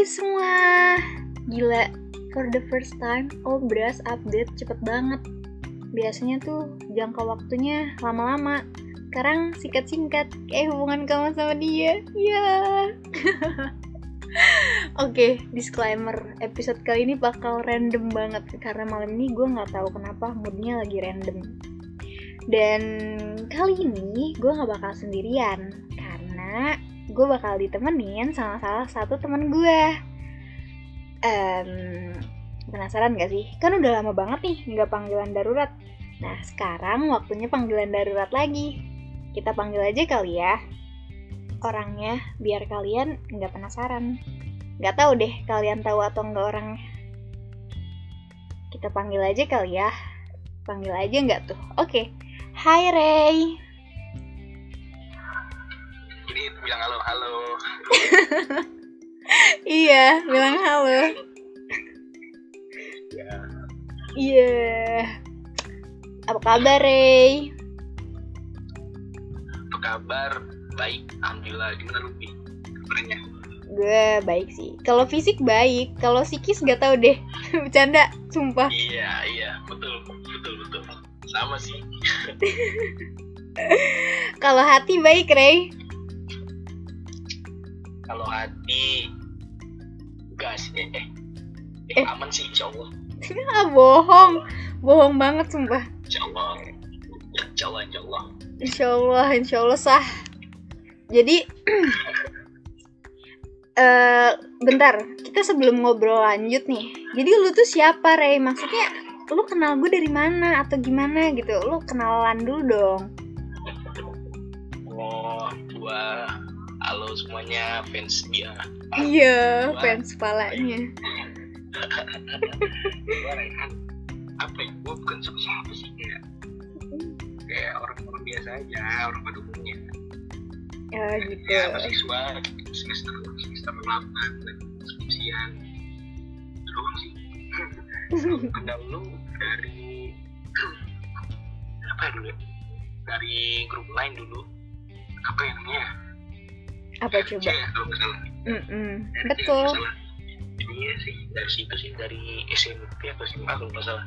Semua. Gila For the first time Obras update cepet banget. Biasanya tuh jangka waktunya lama-lama. Sekarang singkat-singkat Kayak hubungan kamu sama dia. Ya Oke, disclaimer episode kali ini bakal random banget karena malam ini gue nggak tahu kenapa moodnya lagi random. Dan kali ini gue nggak bakal sendirian gue bakal ditemenin sama salah satu teman gue. Um, penasaran gak sih? Kan udah lama banget nih nggak panggilan darurat. Nah sekarang waktunya panggilan darurat lagi. Kita panggil aja kali ya orangnya biar kalian nggak penasaran. Nggak tahu deh kalian tahu atau nggak orangnya. Kita panggil aja kali ya. Panggil aja nggak tuh? Oke. Hai Ray. Bilang halo halo. iya, bilang halo. Ya, Iya. Apa kabar Ray? apa kabar? Baik, alhamdulillah. Gimana lu? Kabarnya? Gue baik sih. Kalau fisik baik, kalau psikis nggak tahu deh. Bercanda, sumpah. Iya iya betul betul betul. Sama sih. Kalau hati baik Ray. Hati enggak sih eh, eh. Eh. Aman sih insya Allah. ah bohong, bohong banget sumpah. Insya Allah. Insya Allah insya Allah. Insya Allah, insya Allah sah. Jadi, eh bentar, kita sebelum ngobrol lanjut nih. Jadi lu tuh siapa, Ray? Maksudnya, lu kenal gue dari mana atau gimana gitu? Lu kenalan dulu dong. Oh, gua halo semuanya fans dia. Iya, fans palanya. Apa ya? Gua bukan siapa-siapa sih kayak kayak orang-orang biasa aja, orang pada umumnya. Ya gitu. ya mahasiswa semester semester delapan lagi skripsian doang sih kenal lu dari apa ya dulu ya? dari grup lain dulu apa yang namanya Apa RC coba? ya kalau nggak salah. RC Betul. salah. iya sih dari situ sih dari SMP atau SMA kalau nggak salah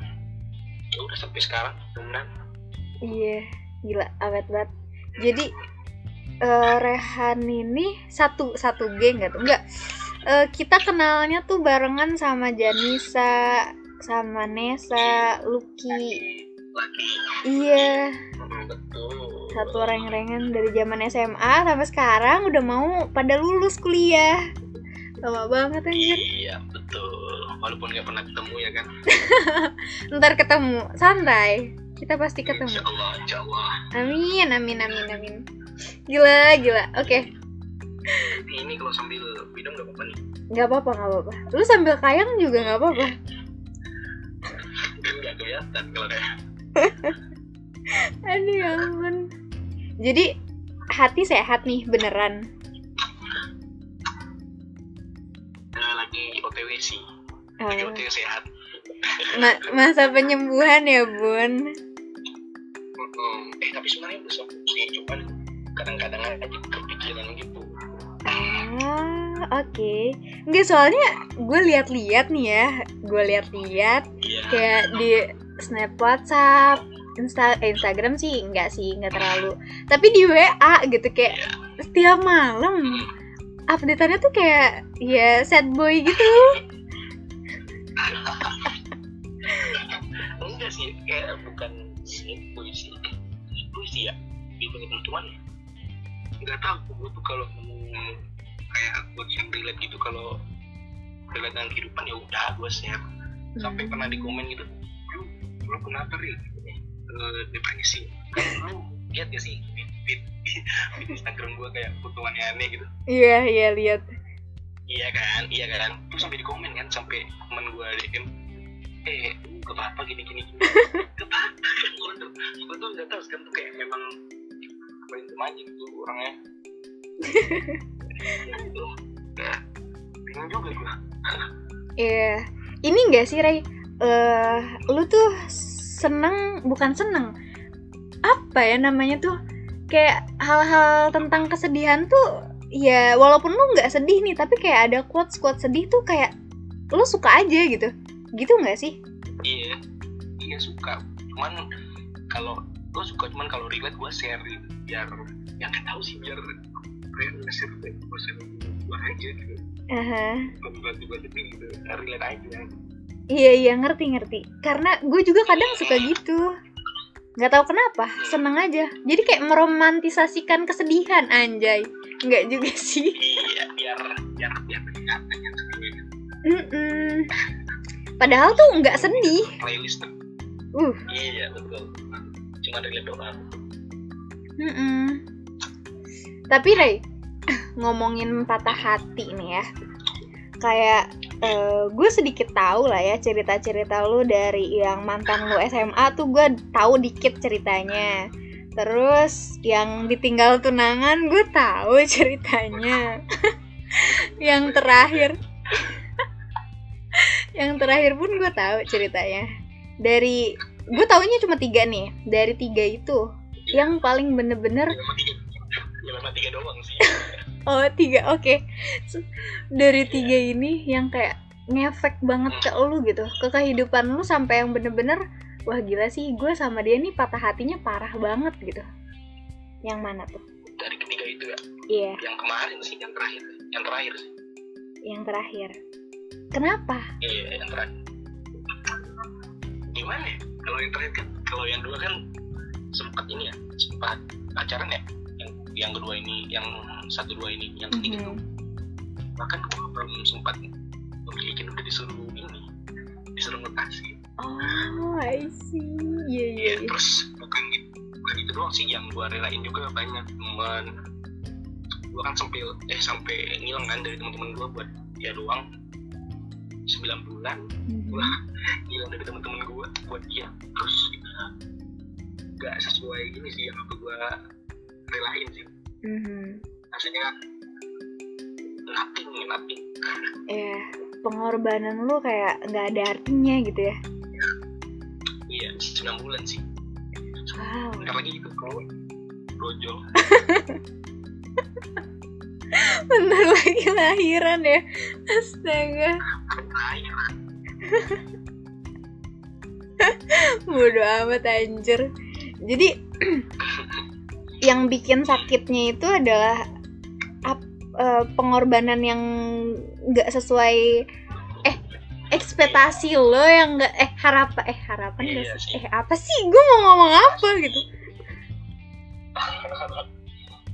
ya udah sampai sekarang temenan Iya, gila, awet banget. Jadi eh, Rehan ini satu satu geng gak tuh? Enggak. Eh, kita kenalnya tuh barengan sama Janisa, sama Nesa, Lucky. lagi Iya, satu reng-rengan dari zaman SMA sampai sekarang udah mau pada lulus kuliah. Lama banget anjir. iya betul walaupun nggak pernah ketemu ya kan Ntar ketemu, santai. Kita pasti ketemu. Insya Allah, insya Allah. Amin, amin, amin, amin. Gila, gila. Oke. Tapi ini kalau sambil minum nggak apa-apa nih. Gak apa-apa, gak apa-apa. Lu sambil kayang juga gak apa-apa. Nggak kelihatan kalau kayak. Aduh ya ampun. Jadi hati sehat nih beneran. Lagi OTW sih. Lagi Oh, OTW sehat. ma- masa penyembuhan ya bun. Hmm. Eh tapi sebenarnya bisa sih cuman kadang-kadang aja kepikiran gitu. Ah, oke. Enggak soalnya gue lihat-lihat nih ya, gue lihat-lihat Iya. kayak di snap WhatsApp, Insta Instagram sih enggak sih, enggak terlalu. Tapi di WA gitu kayak setiap malam Hmm. update-annya tuh kayak ya sad boy gitu. Enggak sih, kayak bukan sad boy sih. Boy sih ya. Gitu cuman nggak tahu gue tuh kalau ngomong kayak gue yang relate gitu kalau relate dengan kehidupan ya udah gue share sampai pernah di komen gitu lu lu kenapa ri Eh, depresi lu lihat gak sih feed feed feed Instagram gue kayak fotoannya aneh gitu Iya, iya lihat. iya kan iya kan terus sampai di komen kan sampai teman gue DM eh gak apa-apa gini gini gini gak apa-apa gue tuh gue tuh gak tau sekarang tuh kayak memang main aja gitu orangnya bingung juga gue Iya. Ini enggak sih, Ray? Eh, lu tuh seneng bukan seneng. Apa ya namanya tuh? Kayak hal-hal tentang kesedihan tuh ya walaupun lu nggak sedih nih tapi kayak ada quotes quotes sedih tuh kayak lu suka aja gitu gitu nggak sih iya iya suka cuman kalau gue suka cuman kalau relate gue share gitu. biar yang nggak tahu sih biar kayak nge-share gue share gue aja gitu kalau gue juga gitu relate aja iya iya ngerti ngerti. Karena gue juga kadang suka gitu. Nggak tahu kenapa seneng aja. Jadi kayak meromantisasikan kesedihan anjay. Nggak juga sih. Iya biar biar biar kelihatan yang sedih Mm-mm. padahal tuh nggak sedih. Playlist uh. Iya betul. Cuma relate doang. Mm-mm. tapi Ray ngomongin patah hati nih ya. Kayak eh, gue sedikit tahu lah ya cerita-cerita lu dari yang mantan lu SMA tuh gue tahu dikit ceritanya. Terus yang ditinggal tunangan gue tahu ceritanya. Yang terakhir. Yang terakhir pun gue tahu ceritanya. Dari gue taunya cuma tiga nih. Dari tiga itu yang paling bener-bener ya tiga doang sih Oh tiga oke. So, Dari tiga ini yang kayak ngefek banget ke lu gitu Ke kehidupan lu sampai yang bener-bener Wah gila sih gue sama dia nih patah hatinya parah banget gitu. Yang mana tuh? dari ketiga itu ya? Iya. Yang kemarin sih yang terakhir. Yang terakhir sih. Yang terakhir. Kenapa? iya yang terakhir. Gimana ya? Kalau yang terakhir kan kalau yang dua kan sempat ini ya sempat pacaran ya yang kedua ini yang satu dua ini yang ketiga tuh Mhm. bahkan gue belum sempat memiliki udah disuruh ini disuruh mutasi Oh I see. Iya iya Iya, iya. terus bukan gitu bukan itu doang sih yang gue relain juga banyak teman gue kan sampai eh sampai ngilang kan dari teman-teman gue buat dia doang. 9 bulan. Mhm. Wah. ngilang dari teman-teman gue buat dia. Terus gak sesuai ini sih yang apa gue relain sih Mhm. rasanya nothing nothing Ya pengorbanan lu kayak nggak ada artinya gitu ya? Iya 9 bulan sih. Wow. Bentar lagi itu keluar brojol Bentar lagi lahiran ya. Astaga. Terakhir Bodo amat anjir. Jadi Yang bikin sakitnya itu adalah ap- eh, Pengorbanan yang nggak sesuai Eh ekspektasi lo yang nggak eh harapan eh harapan Iya sih? sih. eh apa sih? Gue mau ngomong apa gitu?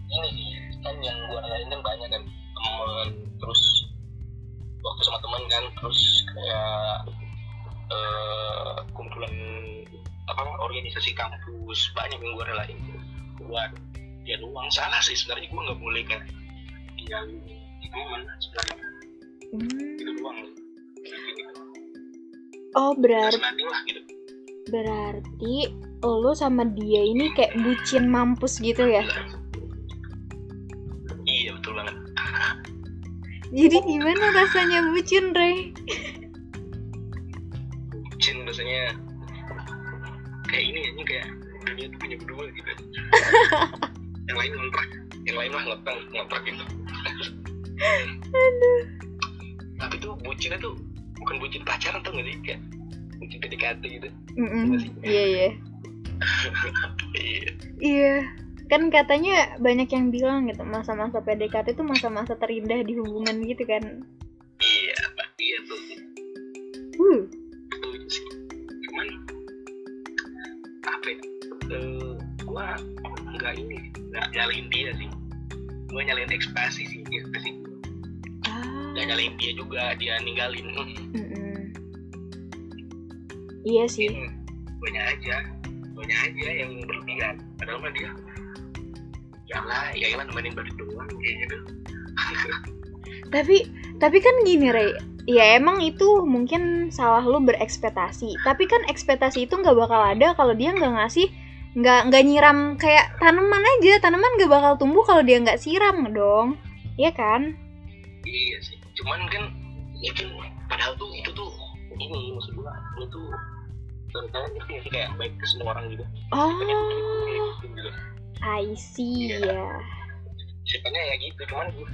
Ini kan yang gue rasain kan banyak kan temen terus waktu sama teman kan terus kayak eh kumpulan apa organisasi kampus banyak yang gue relain buat dia doang salah sih sebenarnya. Gue nggak boleh kan tinggal di momen sebenarnya Hmm. itu doang. Oh berarti lah gitu. berarti lo sama dia ini kayak bucin mampus gitu ya? Iya betul banget. Jadi gimana rasanya bucin Ray bucin rasanya kayak ini ini kayak dunia tuh punya berdua gitu yang lain ngontrak. Yang lain mah ngontrak ngontrak gitu. Tapi tuh bucinnya tuh bukan bucin pacaran tuh nggak sih? Kayak bucin PDKT gitu. Iya iya. Iya. Iya. Kan katanya banyak yang bilang gitu masa-masa PDKT itu masa-masa terindah di hubungan gitu kan. iya iya tuh. Uh, cuman apa ya gua nggak ini. Nggak nyalain dia sih. Gua nyalain ekspresi sih gitu sih ah, nggak nyalain dia juga dia ninggalin. Mm-mm. Iya sih. banyak aja. Banyak aja yang berlebihan. Padahal mah dia ya lah ya lah nemenin balik doang kayak gitu. Tapi tapi kan gini Rey, ya emang itu mungkin salah lu berekspektasi. Tapi kan ekspektasi itu nggak bakal ada kalau dia nggak ngasih nggak nggak nyiram kayak tanaman aja. Tanaman nggak bakal tumbuh kalau dia nggak siram dong. Iya kan? iya sih cuman kan ya kan padahal tuh itu tuh ini maksud gua ini tuh ngerti nggak sih kayak baik ke semua orang gitu Oh, gitu I see ya. ceritanya ya gitu cuman gue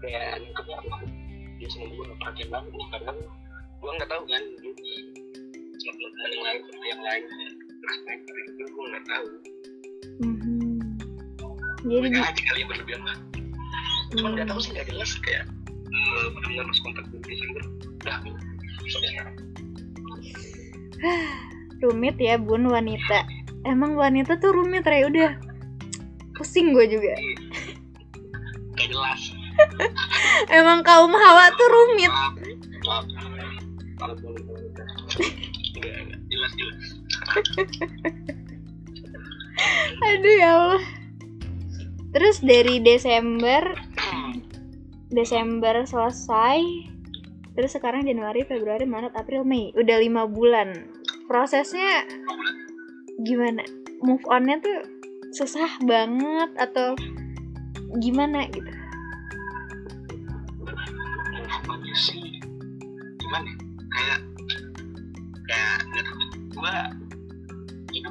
kayak nangkepnya dia sama gue nggak perhatian banget nih karena gue nggak tahu kan dia sama teman yang lain yang lain mereka itu gue nggak tahu Mhm. Jadi di- aja kali ya berlebihan lah. Cuman nggak tahu sih nggak jelas kayak eh, benar-benar harus kontak gue Desember udah sampai sekarang rumit ya bun wanita. Emang wanita tuh rumit Ray udah. Pusing gue juga. nggak jelas. Emang kaum hawa tuh rumit. jelas jelas Aduh ya Allah. Terus dari Desember Desember selesai terus sekarang Januari Februari Maret April Mei udah lima bulan prosesnya gimana move onnya tuh susah banget atau gimana gitu sih gimana ya? kayak kayak nggak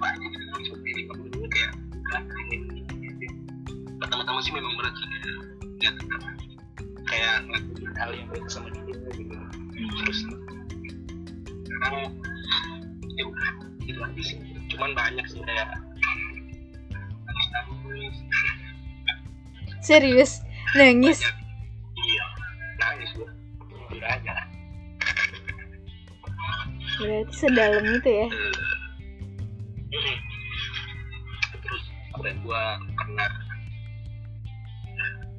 aja gitu ini kamu dulu kayak kan ini gitu. pertama-tama sih memang berat sih ya kayak ngelakuin hal yang beda sama dia gitu. Terus sekarang ya udah itu aja sih. Cuman banyak sih kayak serius? Nangis? Banyak. Iya. Aja. Berarti sedalam itu ya apa yang gua pernah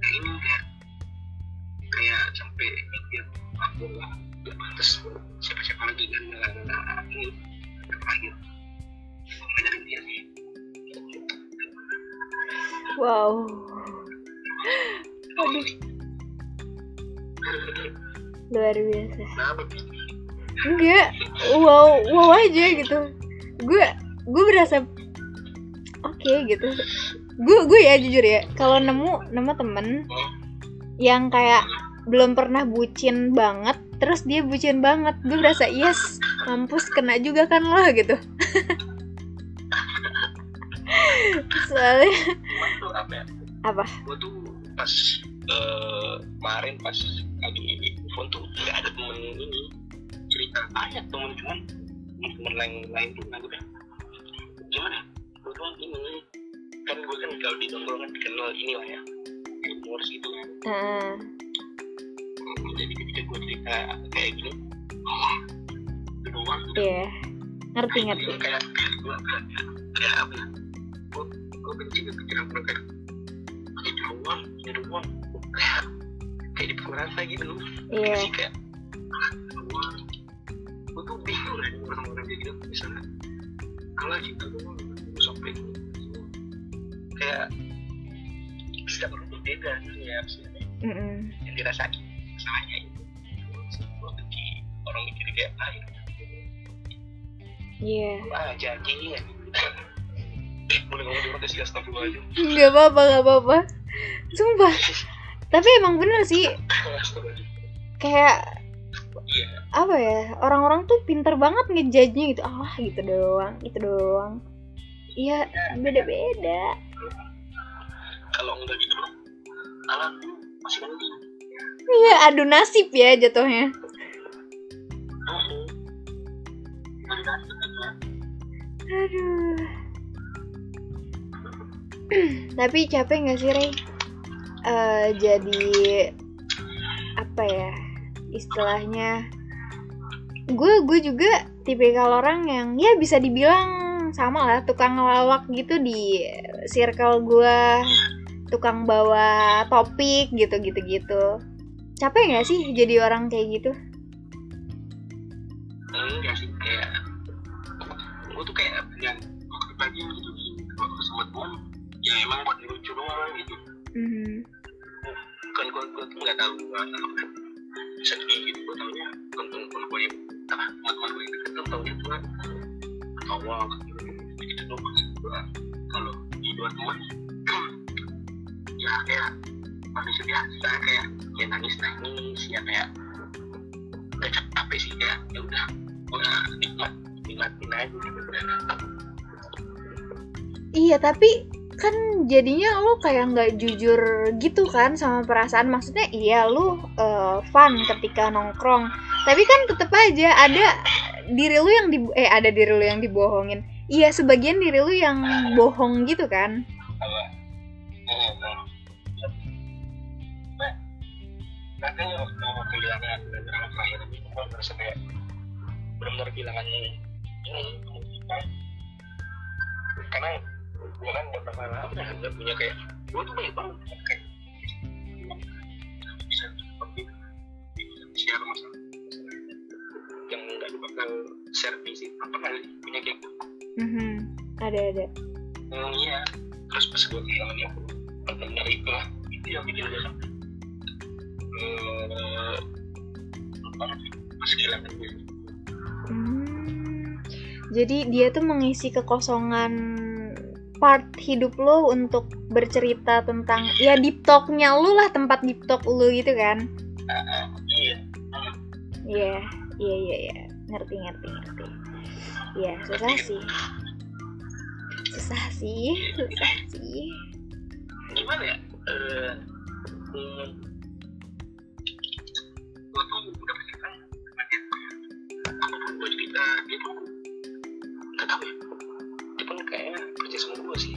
ini kayak kayak sampai mikir aku lah gak pantas siapa siapa lagi kan nggak nggak ini terakhir. Dari dia sih wow. Aduh. Luar biasa. Enggak. Wow wow aja gitu. Gue gue berasa oke gitu. Gue gue ya jujur ya. Kalau nemu nemu temen yang kayak belum pernah bucin banget terus dia bucin banget gue berasa yes mampus kena juga kan lo gitu. Soalnya apa? Gua tuh pas eh, kemarin pas lagi phone tuh nggak ada temen ini. Cerita banyak temen cuman temen lain lain tuh nggak gimana tuh ini kan gue kan kalau di tongkrongan dikenal ini lah ya. Humors gitu kan. Nah, jadi ketika gue cerita kayak gini oh itu doang gitu. Iya. Ngerti ngerti. kayak kayak gue kayak apa ya? Gue gue benci ke pikiran gue kayak ini doang ini doang. Kayak kayak dipukul rasa gitu iya. Sih kayak doang. Gue tuh bingung kan orang-orang kayak gitu. Misalnya kalau cinta doang gue sampai kayak setiap orang berbeda gitu ya maksudnya. Mm-mm. yang dirasain masalahnya itu gue benci orang mikir kayak ah itu iya. Ah janji ya. Boleh ngomong di podcast astagfirullahaladzim. Nggak apa-apa nggak apa-apa. Sumpah. Tapi emang bener sih. Kayak iya. apa ya orang-orang tuh pinter banget ngejudge-nya gitu. Ah gitu doang gitu doang iya beda-beda. Kalau enggak gitu alat masih kan iya adu nasib ya jatuhnya. Aduh. Tapi capek nggak sih Rey? Eh, jadi apa ya istilahnya? Gue gue juga tipikal orang yang ya bisa dibilang sama lah tukang ngelawak gitu di circle gue tukang bawa topik gitu gitu gitu capek nggak sih jadi orang kayak gitu enggak sih kayak gue tuh kayak yang waktu pagi gitu waktu sama teman ya emang buat lucu doang gitu Mhm. kan gue gue tuh nggak tahu gue apa sedih gitu gue taunya temen-temen gue yang apa teman-teman gue yang deket tuh taunya gue ketawa gitu. Gue kalau di dua teman ya kayak manusia biasa kayak ya nangis nangis ya kayak udah capek sih kayak ya udah. Gue nikmat nikmatin aja gitu iya tapi kan jadinya lu kayak nggak jujur gitu kan sama perasaan. Maksudnya iya lu uh, fun ketika nongkrong. Tapi kan tetep aja ada diri lu yang di eh ada diri lu yang dibohongin. Iya sebagian diri lu yang bohong gitu kan. Makanya waktu kehilangan beberapa terakhir ini gue merasa kayak benar-benar kehilangan ini karena gue kan udah pernah lama nggak punya kayak gue tuh banyak banget di sini apa kali punya kayak gitu Mhm. ada ada Hmm, iya. Terus pas gue kehilangan yang benar itu lah. Itu yang bikin gue sampai apa, pas kehilangan gue. Hmm, jadi dia tuh mengisi kekosongan part hidup lo untuk bercerita tentang ya deep talk-nya lu lah tempat deep talk lu gitu kan Ah, ah, iya. Iya, iya, iya, iya. Ngerti, ngerti, ngerti. Iya, susah sih. Susah sih, susah sih. Gimana ya? Eh, hmm, gue tuh udah dia. Apa pun gue cerita, dia tuh nggak tahu ya. Dia pun kayaknya kerja sama gue sih.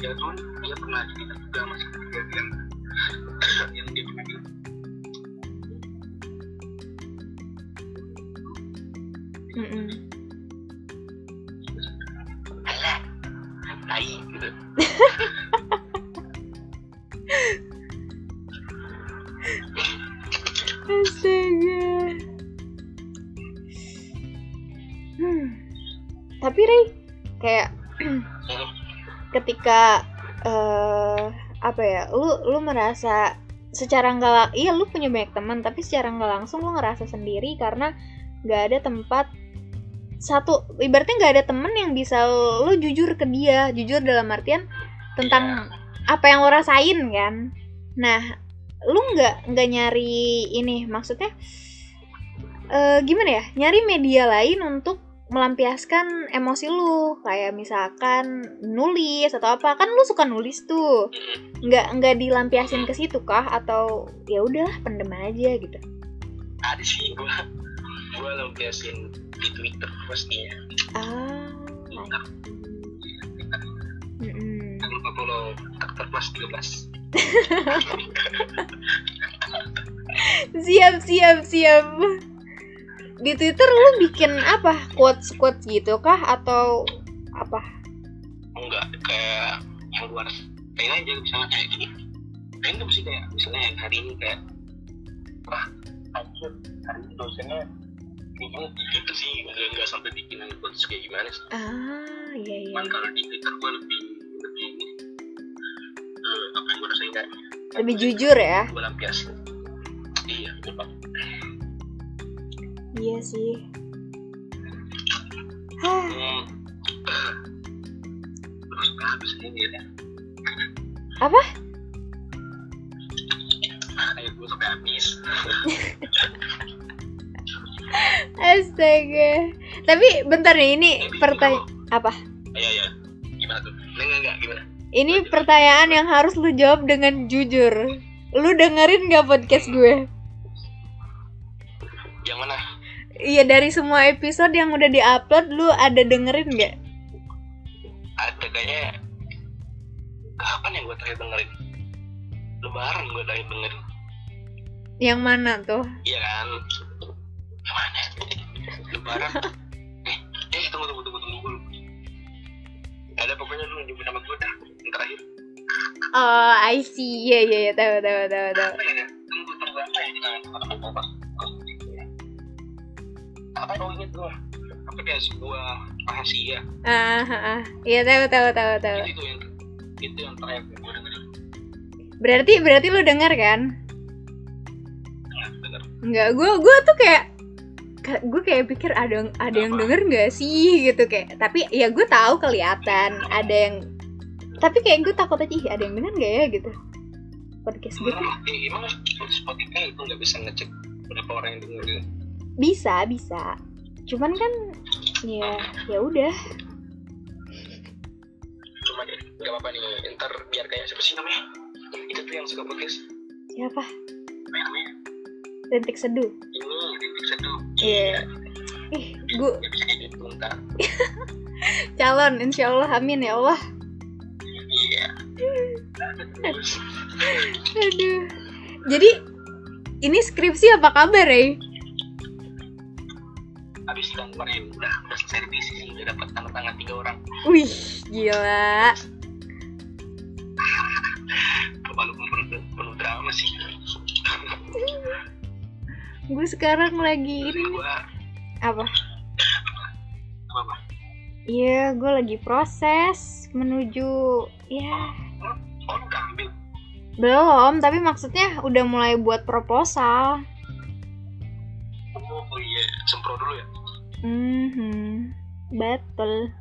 Ya cuman dia pernah cerita juga masalah kejadian yang dia pernah bilang ketika eh apa ya, lu lu merasa secara nggak iya lu punya banyak teman tapi secara nggak langsung lu ngerasa sendiri karena nggak ada tempat satu ibaratnya nggak ada temen yang bisa lu jujur ke dia jujur dalam artian tentang apa yang lo rasain kan? Nah lu nggak nggak nyari ini maksudnya eh gimana ya nyari media lain untuk melampiaskan emosi lu. Kayak misalkan nulis atau apa. Kan lu suka nulis tuh. Nggak nggak dilampiasin ke situ kah? Atau ya udah pendem aja gitu. Ada sih gua gua lampiasin di Twitter pastinya ah jangan lupa follow Dokter Plus 13 siap siap siap di Twitter lu bikin apa? Quotes quotes gitu kah? Atau apa? Enggak kayak yang luar kayak aja misalnya kayak gini. Random sih kayak misalnya yang hari ini kayak wah anjir hari ini dosennya gini gitu sih. Enggak, enggak sampai bikin quotes kayak gimana sih. Ah iya iya. Cuman kalau di Twitter gua lebih lebih ini. Eh, apa yang gua rasain kayak lebih jujur ya? gua lampiasin. Iya coba iya sih. Hah, hmm. terus habis ini ya apa sampai habis. Astaga. Tapi bentar nih ini pertanyaan apa? Iya iya. Gimana tuh? Enggak enggak gimana? Ini pertanyaan yang harus lu jawab dengan jujur. Lu dengerin gak podcast gue iya dari semua episode yang udah diupload lu ada dengerin gak ada kayaknya. Kapan yang gue terakhir dengerin? Lebaran gue terakhir dengerin. Yang mana tuh? Iya kan? Yang mana? Lebaran. Eh eh tunggu tunggu tunggu tunggu dulu ada pokoknya lu nyebut nama gue dah yang terakhir. Oh I see. Iya iya iya. Tahu tahu tahu tahu. Ya? Tunggu tunggu apa ya apa oh inget gue apa kayak sebuah rahasia. Ah ah, ah. iya tahu tahu tahu tahu. Itu itu yang itu yang terakhir. Gue dengerin. Berarti berarti lu denger kan? Nah, Enggak, gue gue tuh kayak gue kayak pikir ada ada yang denger nggak sih gitu kayak. Tapi ya gue tahu kelihatan ada yang tapi kayak gue takut aja "Ih, ada yang denger nggak ya? gitu. Podcast gue tuh. Emang, Spotify itu nggak bisa ngecek berapa orang yang dengerin bisa bisa. Cuman kan ya ya udah. Cuma ya nggak apa-apa nih. Ntar biar kayak siapa sih namanya? Itu tuh yang suka podcast siapa? Apa ya namanya? Rintik seduh. Ini Rintik Seduh. Iya. ih ya kayak gitu ntar calon insya Allah amin ya Allah. Iya. Terus aduh. Jadi ini skripsi apa kabar ya habis kemarin udah udah selesai revisi sih udah dapat tanda tangan tiga orang. Wih gila. Walaupun penuh, penuh drama sih. Gue sekarang lagi ini. gua apa? Apa Iya, gue lagi proses menuju ya. Oh udah ambil? Belum, tapi maksudnya udah mulai buat proposal. oh iya sempro dulu ya Hmm, betul.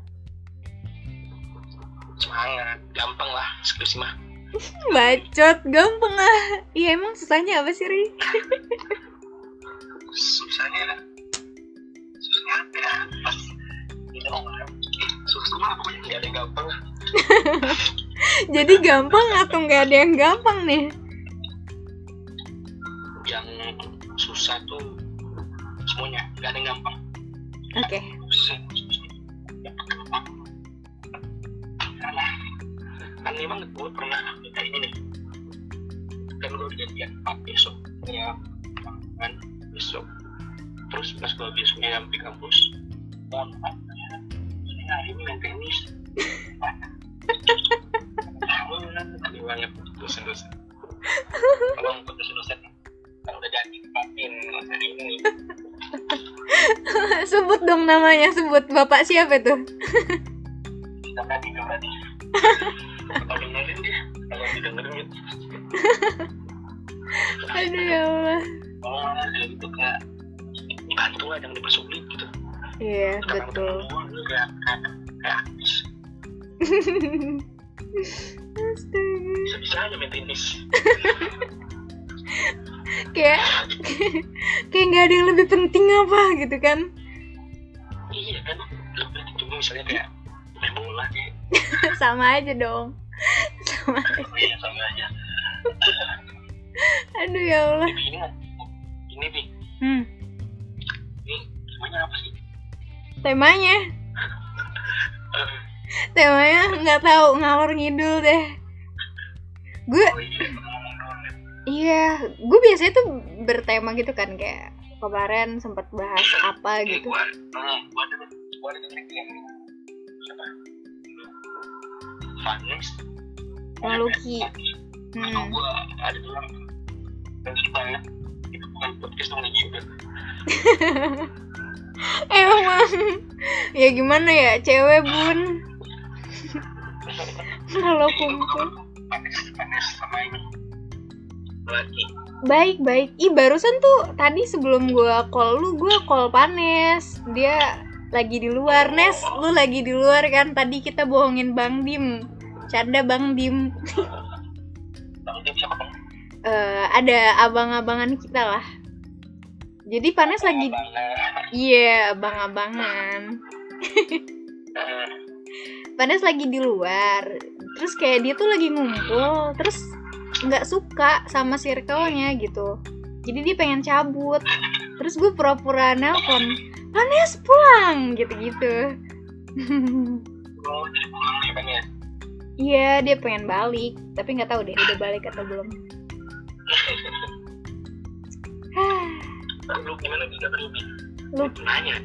semangat gampang lah skripsi mah Bacot, gampang ah. Iya emang susahnya apa sih, Ri? susahnya susahnya apa ya pas kita susah mah pokoknya nggak ada yang gampang lah Jadi gampang atau nggak ada yang gampang nih? yang susah tuh semuanya nggak ada yang gampang Oke. karena kan memang gue pernah minta ini nih kan gue udah besok. Ya kan besok. Terus pas gue besoknya sampai kampus ya. Hari Tolong untuk dosen-dosen. Kalau udah janji tepatin hari ini sebut dong namanya, sebut. Bapak siapa Kalau dengerin dia. Kalau didengerin gitu Aduh ya Allah. Oh, ya gitu kayak Bantu lah jangan dipersulit gitu. Iya betul. kayak kayak habis. Astaga. Bisa-bisa aja main tenis Kayak kayak nggak ada yang lebih penting apa gitu kan? Iya kan Lebih cuma misalnya kayak main bola kayak Sama aja dong. Sama. Oh iya sama aja Aduh ya Allah. Ini kan Ini Bi Hmm. Ini semuanya apa sih? Temanya, temanya nggak tahu ngalor ngidul deh. Gue Oh iya. Iya, gue biasanya tuh bertema gitu kan kayak kemarin sempat bahas apa gitu. gua, gua ada, gua ada yang siapa? Lucky. Hmm. gua ada bilang dan itu banget. Itu bukan podcast dong lagi udah. Emang ya gimana ya cewek bun kalau kumpul sama ini. Lagi. baik baik. Ih barusan tuh tadi sebelum gua call lu gua call panes. Dia lagi di luar Nes. Lu lagi di luar kan? Tadi kita bohongin Bang Dim. Canda Bang Dim. Tahu dia siapa? Eh, ada abang-abangan kita lah. Jadi panes lagi iya abang-abangan. Eh, Panes lagi di luar. Terus kayak dia tuh lagi ngumpul. Terus nggak suka sama circle-nya gitu. Jadi dia pengen cabut. Terus gue pura-pura nelpon Panes pulang! gitu-gitu. Oh, ya? iya dia pengen balik. Tapi nggak tahu deh udah balik atau belum. Lu gimana bisa berubah? lu Nanya.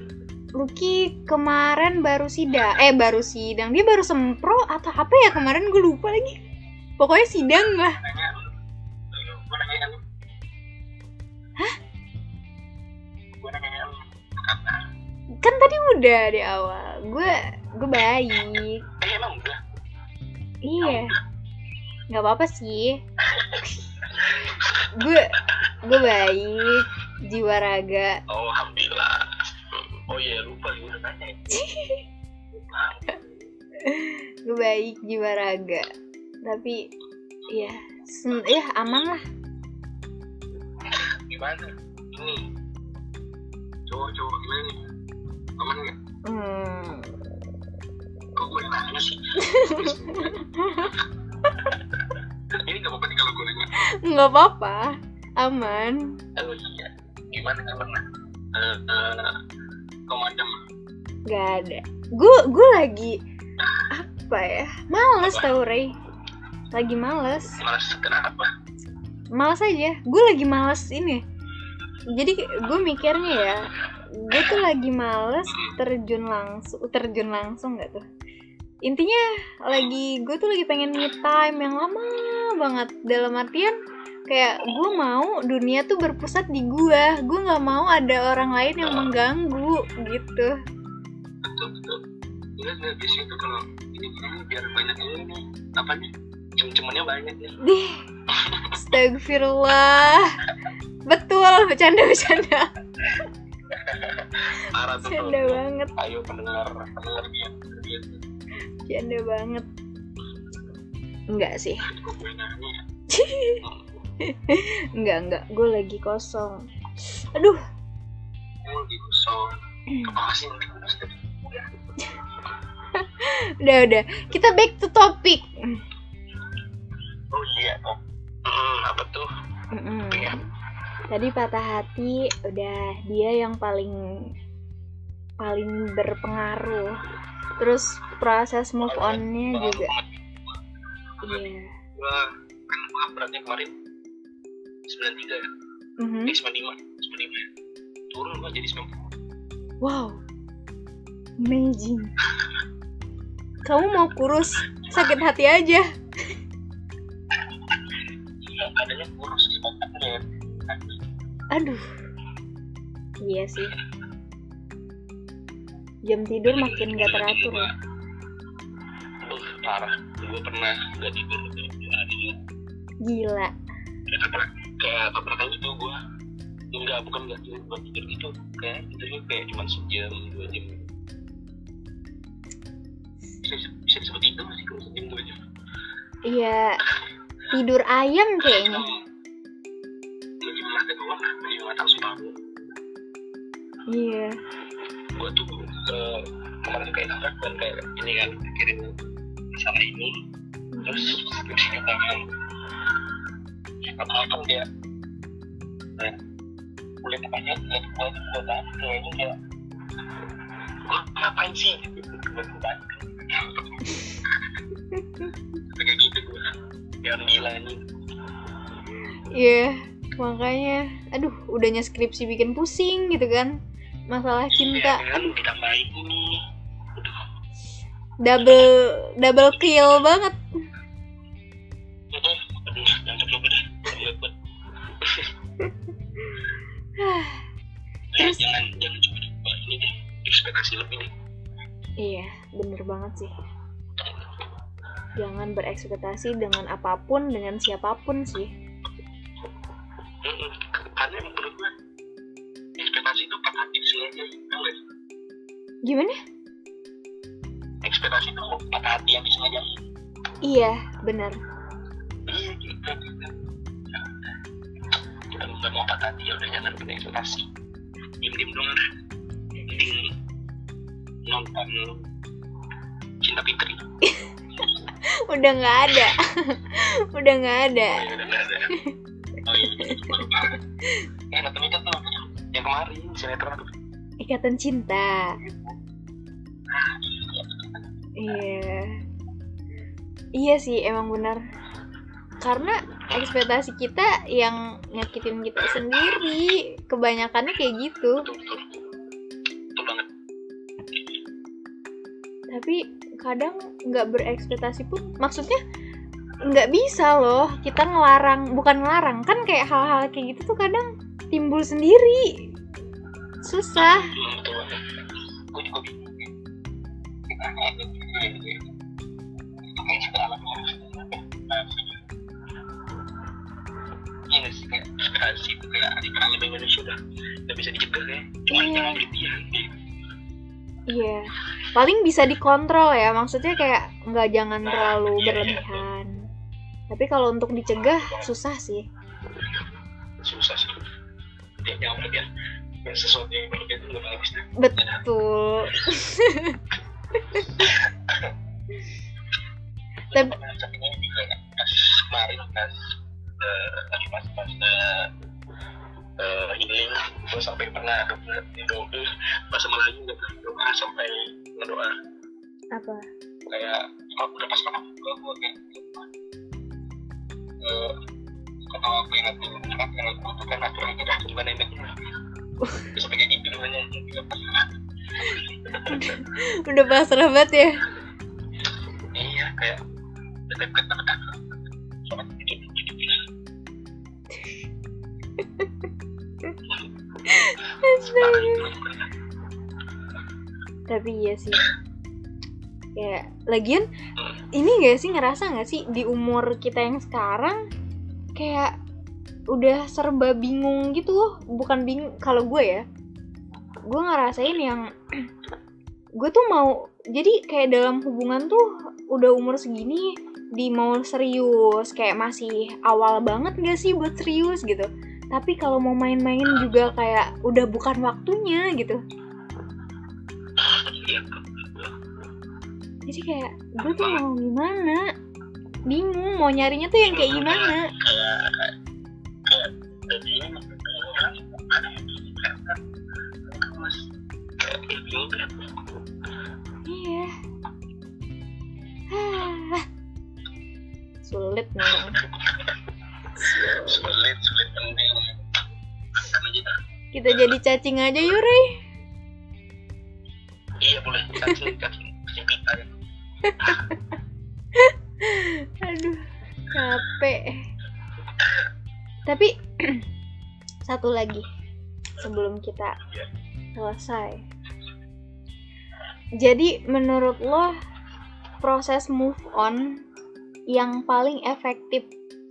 Lucky kemarin baru sidang. Eh baru sidang. Dia baru sempro atau apa ya? Kemarin gue lupa lagi. Pokoknya sidang lah udah di awal gue gue baik emang iya nggak apa apa sih gue gue baik jiwa raga Oh, alhamdulillah. Oh iya, lupa gue udah nanya. Gue baik jiwa raga tapi ya sen- ya aman lah gimana? Ini. Cowok-cowok gimana? Aman nggak? hmm, Kok gue yang nanya sih? Ini gak apa-apa nih kalau gue nanya. Nggak apa-apa. Aman. Oh iya. Gimana gak pernah uh, uh, komadam nggak ada. Gue gue lagi apa ya? Males Apa? tau Ray lagi males. Malas kenapa? Males aja. Gue lagi males ini. Jadi gue mikirnya ya gue tuh lagi males terjun langsung terjun langsung nggak tuh? Intinya lagi gue tuh lagi pengen me time yang lama banget. Dalam artian kayak gue mau dunia tuh berpusat di gue gue nggak mau ada orang lain yang mengganggu gitu. Betul betul. Iya, biasanya tuh kalau ini ini biar banyak ini nih apa nih? Cem-cemennya banyak deh Astagfirullah. Betul bercanda bercanda parah tuh bercanda banget. Ayo pendengar pendengar dia dia. Bercanda banget. Enggak sih. Enggak enggak. Gue lagi kosong. Aduh. Di kosong. Udah udah. Kita back to topic. Oh iya. Oh hmm, apa tuh? Mm-mm. Iya. Tadi patah hati udah dia yang paling paling berpengaruh. Terus proses move onnya juga. iya. Gue kan gue beratnya kemarin 93 ya Mhm. eh 95 95 ya. Turun gue jadi 90 wow. Amazing. Kamu mau kurus sakit hati aja. Iya, adanya kurus sebenarnya aduh iya sih jam tidur makin gak teratur ya Aduh, parah. Gue pernah gak tidur hari. gila Kayak tabrakan gitu gue. Enggak, bukan gak tidur, bukan tidur gitu. Kayak tidurnya kayak cuma sejam, dua jam. Bisa, bisa disebut tidur nggak sih kalau sejam, dua jam? iya tidur ayam kayaknya mata separuh. iya Gue tuh eh, kemarin kayak tabrak dan kayak ini kan mikirin masalah ini. Terus skripsi kita kan. Apa-apa dia nah, kulit lihat gua tuh gua banget kayaknya kayak gua ngapain sih gitu gua tuh banget kayak gitu gua yang gila nih iya makanya aduh udahnya skripsi bikin pusing gitu kan. Masalah cinta. ditambahin ini. Double double kill banget. Ya, Terus- jangan jangan ini deh ekspektasi lebih iya bener banget sih. Jangan berekspektasi dengan apa pun dengan siapa pun sih Karena menurut gua ekspektasi itu patah hati semuanya tau gak sih? gimana? Ekspektasi itu patah hati yang disengaja iya bener iya gitu. Kita nggak mau patah hati ya udah jangan punya ekspektasi. Diem diem dong lah mending nonton cinta fitri. Udah nggak ada. Udah nggak ada baru banget eh nonton itu tuh yang kemarin sinetron. Ikatan cinta. Iya. Iya. Iya sih emang benar. Karena ekspektasi kita yang nyakitin kita sendiri kebanyakannya kayak gitu. Betul betul. Betul banget. Tapi kadang nggak berekspektasi pun maksudnya nggak bisa loh kita ngelarang bukan ngelarang kan kayak hal-hal kayak gitu tuh kadang timbul sendiri susah iya nggak sih kayak ekspektasi itu kayak di alam Indonesia udah udah bisa dicegah ya cuma Iya. jangan berlebihan paling bisa dikontrol ya maksudnya kayak nggak jangan Nah, terlalu iya, iya. berlebihan tapi kalau untuk dicegah susah sih. Susah sih. Ya jangan berlebihan ya. Sesuatu yang itu nggak bagus nah betul. Tapi- pas kemarin pas eh, lagi pas pas eh, eh, healing gue sampai pernah doa pas sama lagi nggak pernah doa sampai ngedoa. Apa? Kayak udah pas sama gue gue kayak tuh kan aturan kita gimana ini. Terus sampai kayak gitu udah pasrah banget ya? Iya kayak tapi iya sih ya lagian ini gak sih ngerasa gak sih di umur kita yang sekarang kayak udah serba bingung gitu loh. Bukan bingung kalau gue ya gue ngerasain yang gue tuh mau jadi kayak dalam hubungan tuh udah umur segini di mau serius kayak masih awal banget gak sih buat serius gitu. Tapi kalau mau main-main juga kayak udah bukan waktunya gitu. Iya jadi kayak gue tuh mau gimana? Bingung mau nyarinya tuh yang kayak gimana? Iya. Hah. sulit memang sulit sulit penting. Kita jadi cacing aja yuk Rey. Iya boleh. Cacing cacing aduh capek. Tapi satu lagi sebelum kita selesai. Jadi menurut lo proses move on yang paling efektif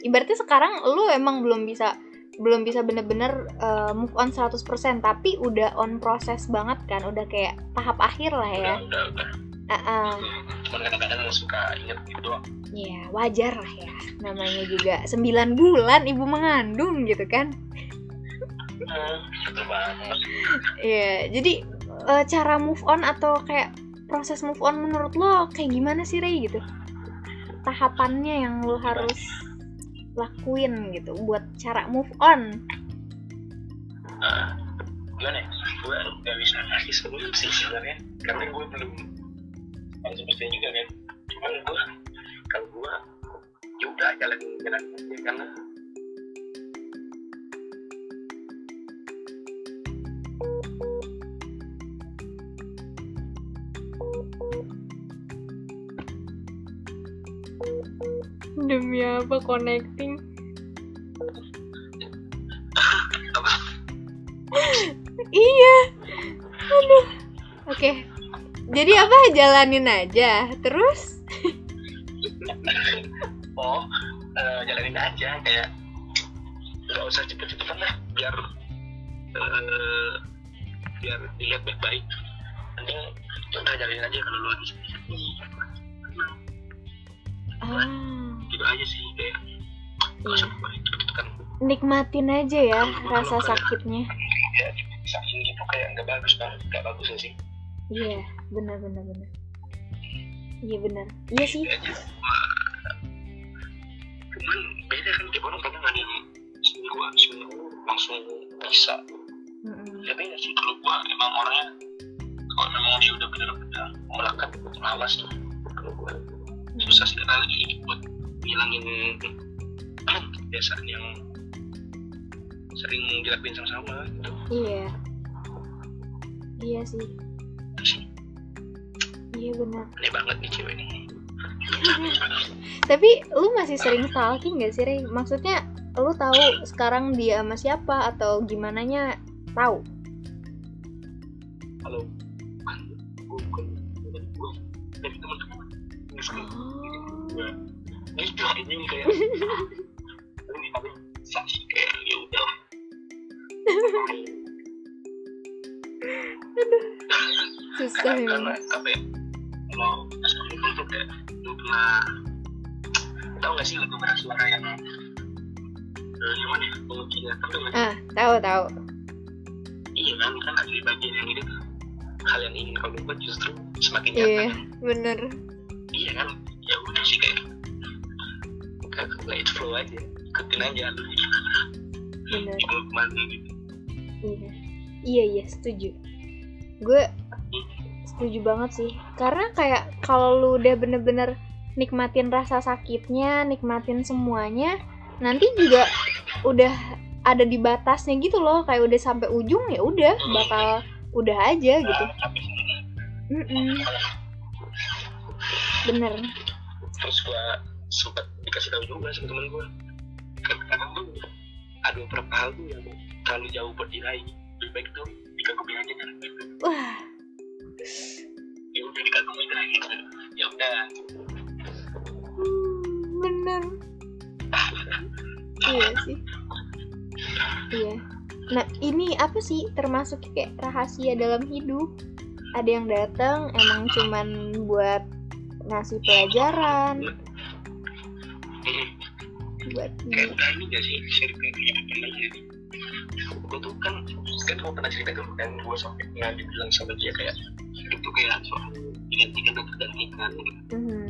ibaratnya sekarang lo emang belum bisa belum bisa bener-bener uh, move on 100% tapi udah on proses banget kan udah kayak tahap akhir lah ya. Udah udah udah. Uh-uh. Cuman kadang-kadang suka inget gitu doang. Ya wajar lah ya. Namanya juga 9 bulan ibu mengandung gitu kan. Hmm, betul banget. Iya jadi eh, cara move on atau kayak proses move on menurut lo kayak gimana sih Rey gitu? Tahapannya yang lo harus lakuin gitu buat cara move on? Nah, gimana ya? Gue gak bisa ngasih solusi sebenarnya. Karena gue belum harus semestinya juga kan. Cuman gue kalau gue ya udah jalan jalan aja karena Demi apa connecting Jadi apa? Jalanin aja. Terus? Oh eh, jalanin aja. Kayak nggak usah cepet-cepetan lah. Biar eh, biar dilihat baik-baik. Ya udah jalanin aja kalau lu lagi sedih. Ah, gitu aja sih kayak nggak usah cepet-cepetan Nikmatin aja ya rasa sakitnya. ya sakit gitu kayak nggak bagus banget nggak bagus sih? Iya benar benar benar. Iya benar. Iya sih. Cuman beda kan tiap orang kadang ada yang seminggu seminggu langsung bisa. Mm-mm. ya beda sih kalau gua emang orangnya kalau memang dia udah benar-benar melekat malas tuh kalau gua susah sih lagi buat ngilangin kebiasaan yang sering dilakuin sama-sama gitu. Iya. Iya Itu sih Iya benar aneh banget nih cewek ini Tapi lu masih sering stalking gak sih Rey? Maksudnya lu tahu sekarang dia sama siapa atau gimana nya tahu? kalau bukan ini ini kayak ini tapi saksi kayak ya udah Susah ya. karena apa ya kalau kamu tuh kayak lu pernah tahu nggak sih lagu merah suara yang eh, yang mana ya penguncinya tapi nggak Ah, tahu tahu. iya kan kan ada di bagian yang ini hal yang ingin kau buat justru semakin nyata iya bener. Iya kan? Ya udah sih kayak kayak let it flow aja. Ikutin aja alurnya bener. Kalau ke mana gitu. Iya. Iya iya setuju. Gue setuju banget sih. Karena kayak kalau lu udah bener-bener nikmatin rasa sakitnya nikmatin semuanya nanti juga udah ada di batasnya gitu loh. Kayak udah sampai ujung ya udah bakal udah aja gitu. Tapi Mm-mm. bener. Terus gua sempat dikasih tahu juga sama temen gua. Kadang tuh ada beberapa hal tuh yang terlalu jauh buat diraih. Lebih baik tuh dikagumin aja kan. Wah ya udah dikagumin aja ya udah. Bener. Iya sih. Iya. Nah ini apa sih? Termasuk kayak rahasia dalam hidup. Ada yang datang emang cuman buat ngasih pelajaran. Buat udah ini gak sih ke aja gue tuh kan kan gue pernah cerita dan gue sampai pernah dibilang sama dia kayak hidup tuh kayak soal ingat-ingat dan tergantikan gitu. Mhm.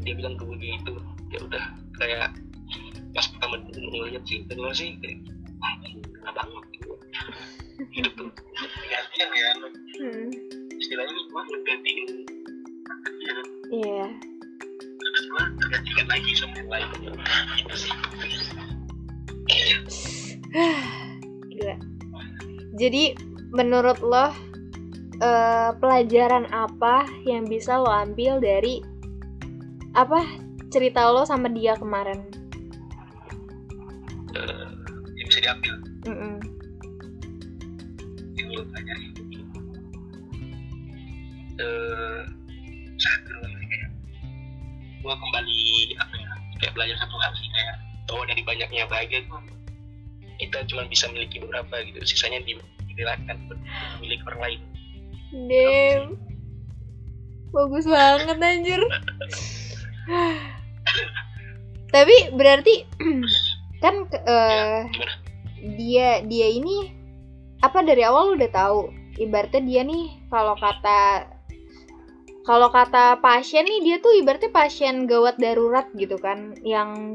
dia bilang ke gue gitu ya udah kayak pas pertama ngeliat sih kedua sih kayak ah enak banget. Gitu hidup tuh gantian ya. Hmm. istilahnya gue ngegantiin ya iya. Terus gue tergantikan lagi sama yang lain. Gitu sih. Gila. Jadi menurut lo eh, pelajaran apa yang bisa lo ambil dari apa cerita lo sama dia kemarin? Eh, yang bisa diambil? Mm-mm. yang lo pelajari? Eh satu lagi kayak gue kembali apa ya kayak belajar satu hal sih kayak bahwa dari banyaknya bahagia tuh. Kita cuma bisa miliki beberapa gitu sisanya di- direlakan buat milik orang lain Damn. Bagus banget anjir. Tapi berarti kan ke- eh, gimana? dia dia ini apa dari awal lu udah tahu. Ibaratnya dia nih kalau kata kalau kata pasien nih dia tuh ibaratnya pasien gawat darurat gitu kan. Yang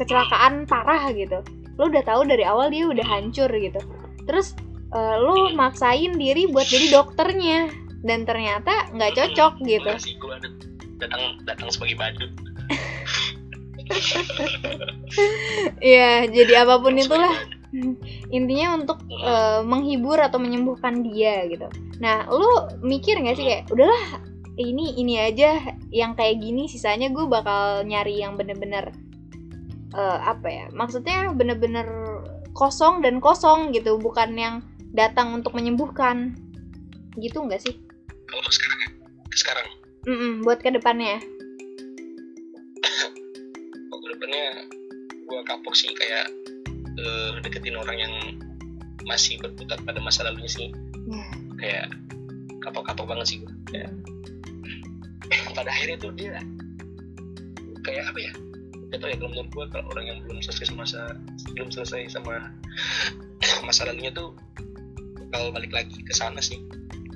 kecelakaan parah gitu. Lu udah tahu dari awal dia udah hancur gitu. Terus eh, lu maksain diri buat jadi dokternya. Dan ternyata nggak cocok gitu. Enggak sih gue datang datang sebagai badut. Iya, jadi apa pun itulah. intinya untuk eh, menghibur atau menyembuhkan dia gitu. Nah, lu mikir nggak sih kayak udahlah ini ini aja yang kayak gini sisanya gue bakal nyari yang bener-bener eh, apa ya? Maksudnya bener-bener kosong dan kosong gitu, bukan yang datang untuk menyembuhkan. Gitu nggak sih? kalau untuk sekarang ya sekarang Mm-mm, buat ke depannya. kalau depannya gue kapok sih kayak eh, deketin orang yang masih berputar pada masa lalunya sih Ya. kayak kapok-kapok banget sih gue kayak pada akhirnya tuh dia kayak apa ya gak tau ya kalau menurut gue kalau orang yang belum selesai sama masa belum selesai sama masa lalunya tuh bakal balik lagi ke sana sih.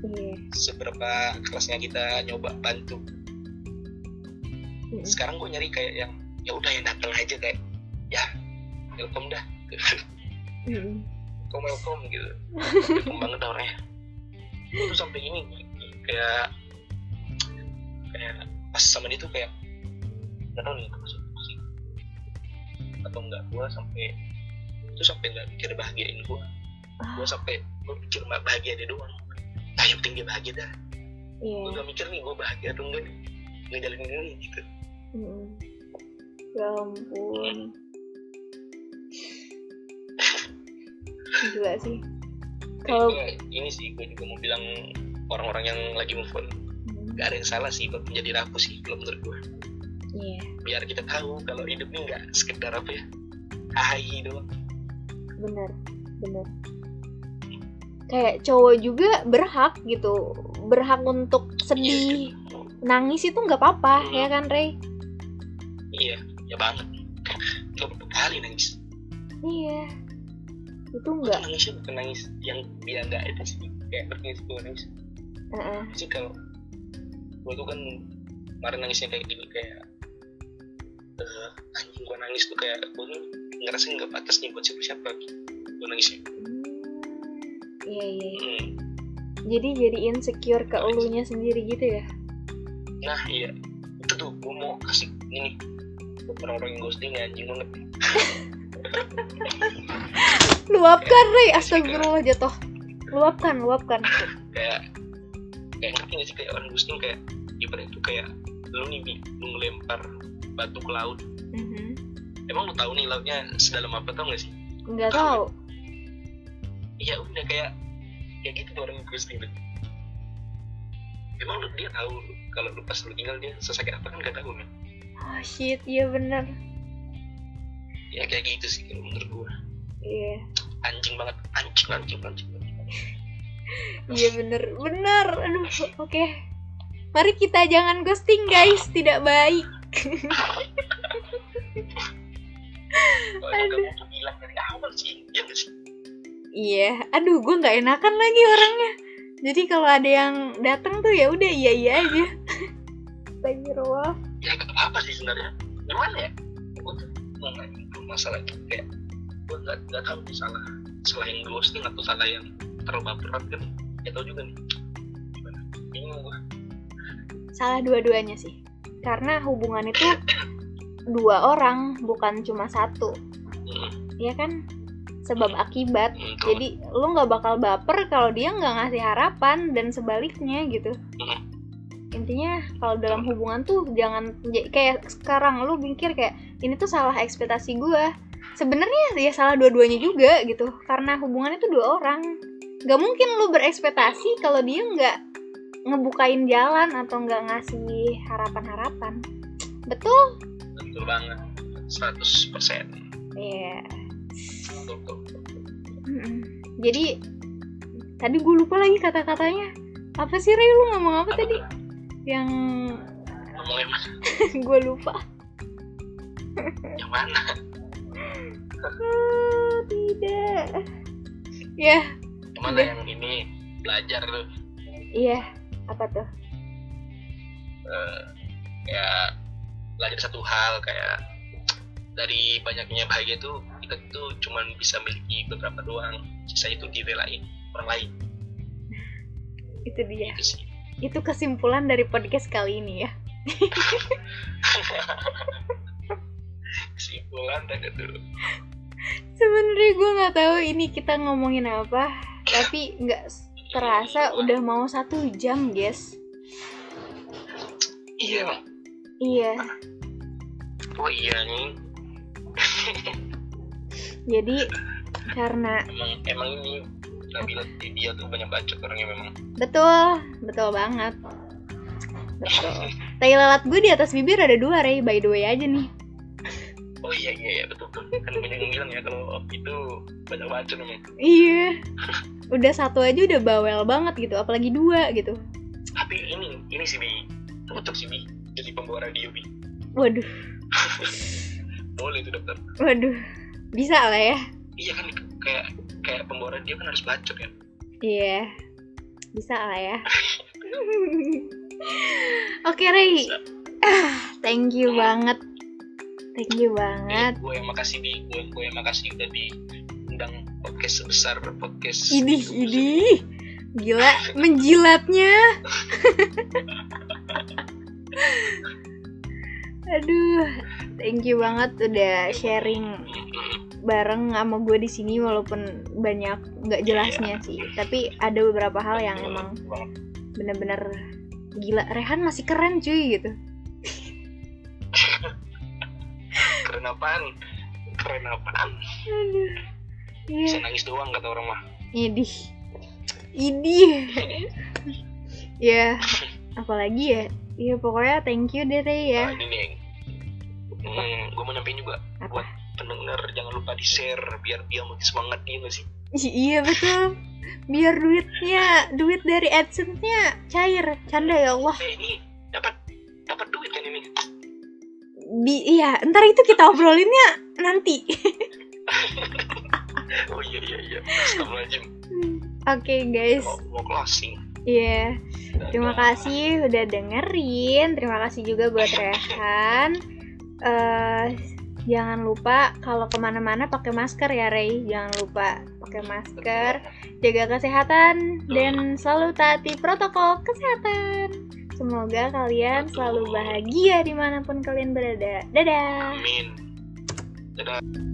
Iya. seberapa kelasnya kita nyoba bantu. Mm-mm. sekarang gue nyari kayak yang ya udah yang datang aja kayak ya welcome dah. Welcome welcome gitu. Welcome banget orangnya. Itu sampai ini kayak kayak pas sama dia tuh kayak nggak tahu nih itu maksud sih. Atau enggak gue sampai itu sampai nggak mikir bahagiain gue gue sampai gue pikir mah bahagia dia doang nah yang penting dia bahagia dah Iya. gue gak mikir nih gue bahagia atau enggak nih ngejalanin ini gitu Mm-mm. Ya ampun. Gila sih. Kalau Kayaknya ini sih gue juga mau bilang orang-orang yang lagi move on gak ada yang salah sih buat menjadi rapuh sih kalau menurut gue Iya, biar kita tahu kalau hidup ini nggak sekedar apa ya hai doang bener, bener. Kayak cowok juga berhak gitu, berhak untuk sedih, nangis itu nggak apa-apa, ya kan Rey? iya ya banget. Berapa kali nangis. Iya, itu Gue nggak, tuh nangisnya bukan nangis yang dia nggak itu sih. Kayak nggak sih gue nangis. Heeh. sih kalau gue tuh kan kemarin nangisnya kayak gini kayak eh, anjing gue nangis tuh kayak gue ngerasa nggak pantas nih buat siapa-siapa. Gue nangisnya. Hmm, Iya iya. iya. Hmm. Jadi jadi insecure ke elunya sendiri gitu ya? nah iya itu tuh gue mau kasih ini orang-orang yang ghosting anjing banget Luapkan, Rey. Astagfirullah jatuh. Luapkan, luapkan. kayak kayak ngerti gak sih kayak orang ghosting kayak ibarat itu kayak lu nih lu ngelempar batu ke laut Mhm. emang lu tahu nih lautnya sedalam apa tau gak sih Nggak tahu. Iya udah kayak kayak gitu orang ghosting tuh emang lu dia tahu kalau lu pas lu tinggal dia sesakit apa kan gak tahu kan Oh shit, iya bener. ya kayak gitu sih kalau menurut gua Iya. anjing banget anjing anjing anjing, anjing. Iya bener, bener. Aduh, oke. Mari kita jangan ghosting guys, tidak baik. kalau kamu tuh bilang dari awal sih ya sih Iya, aduh gue nggak enakan lagi orangnya. Jadi kalau ada yang datang tuh ya udah iya iya aja. Astagfirullah. ya gak apa-apa sih sebenarnya gimana ya gua tuh ngomongin masalah itu kayak gua gak, gak tahu nih salah salah yang ghosting atau salah yang terlalu baperan kan ya tau juga nih gimana bingung gua Salah dua-duanya sih. Karena hubungan itu dua orang, bukan cuma satu. hmm, Iya kan? Sebab akibat. hmm, tuh. Jadi lu nggak bakal baper kalau dia nggak ngasih harapan dan sebaliknya gitu. Hmm. Intinya kalau dalam hubungan tuh jangan j- kayak sekarang lu mikir kayak ini tuh salah ekspektasi gua. Sebenarnya ya salah dua-duanya juga gitu. Karena hubungan itu dua orang. Gak mungkin lu berekspektasi kalau dia nggak ngebukain jalan atau nggak ngasih harapan-harapan. Betul? betul banget 100% persen Iya. betul, betul, betul. Mm-mm. Jadi tadi gue lupa lagi kata-katanya. Apa sih Ray lu ngomong apa Apa tadi? Yang ngomongnya mana gue lupa. yang mana Oh, tidak. Ya, yang mana yang ini belajar tuh iya. Apa tuh? eh, kayak belajar satu hal kayak dari banyaknya bahagia tuh kita tuh cuman bisa miliki beberapa doang sisa itu direlain orang lain Itu dia. itu sih Itu kesimpulan dari podcast kali ini ya. kesimpulan dan itu Sebenarnya gue nggak tahu ini kita ngomongin apa, tapi nggak terasa udah mau satu jam, guys. iya Iya. oh iya nih Jadi karena emang emang ini Nabila dia tuh banyak bacot orangnya memang betul, betul banget. Betul. Tai lalat gue di atas bibir ada dua, Ray. By the way aja nih. oh iya iya iya betul betul kan banyak yang bilang ya kalau itu banyak bacot memang Iya. Udah satu aja udah bawel banget gitu, apalagi dua gitu. tapi ini ini sih bi cocok sih bi jadi pembawa radio bi Waduh, boleh itu dokter waduh. Bisa lah ya. iya kan kayak kayak pembawa radio kan harus bacot kan Iya. Bisa lah ya. Oke, Ray. Ah, thank you banget. Thank you banget. gue yang makasih bi gue gue yang makasih udah diundang podcast sebesar podcast Ini, ini. Gila, menjilatnya. Aduh, thank you banget udah sharing. Bareng sama gue di sini walaupun banyak nggak jelasnya sih. Tapi ada beberapa hal yang emang Banget. bener-bener gila. Rehan masih keren cuy gitu. keren apaan keren apaan Aduh. bisa Iya. nangis doang kata orang mah Idih. Idih. ya, apalagi ya? Iya pokoknya thank you deh ya. Nah, ini nih hmm, gue mau nyampein juga Apa? buat pendengar jangan lupa di share biar dia makin semangat dia nggak sih iya betul. Biar duitnya, duit dari AdSense-nya cair. Canda ya Allah. eh ini dapat dapat duit kan ini Bi iya, ntar itu kita obrolinnya nanti. oh iya iya iya Astagfirullahaladzim Oke guys, mau, mau closing iya. Terima kasih udah dengerin. Terima kasih juga buat Rehan. Eh, jangan lupa kalau ke mana-mana pakai masker ya Rey. Jangan lupa pakai masker, jaga kesehatan dan selalu taati protokol kesehatan. Semoga kalian selalu bahagia di mana pun kalian berada. Dadah. amin dadah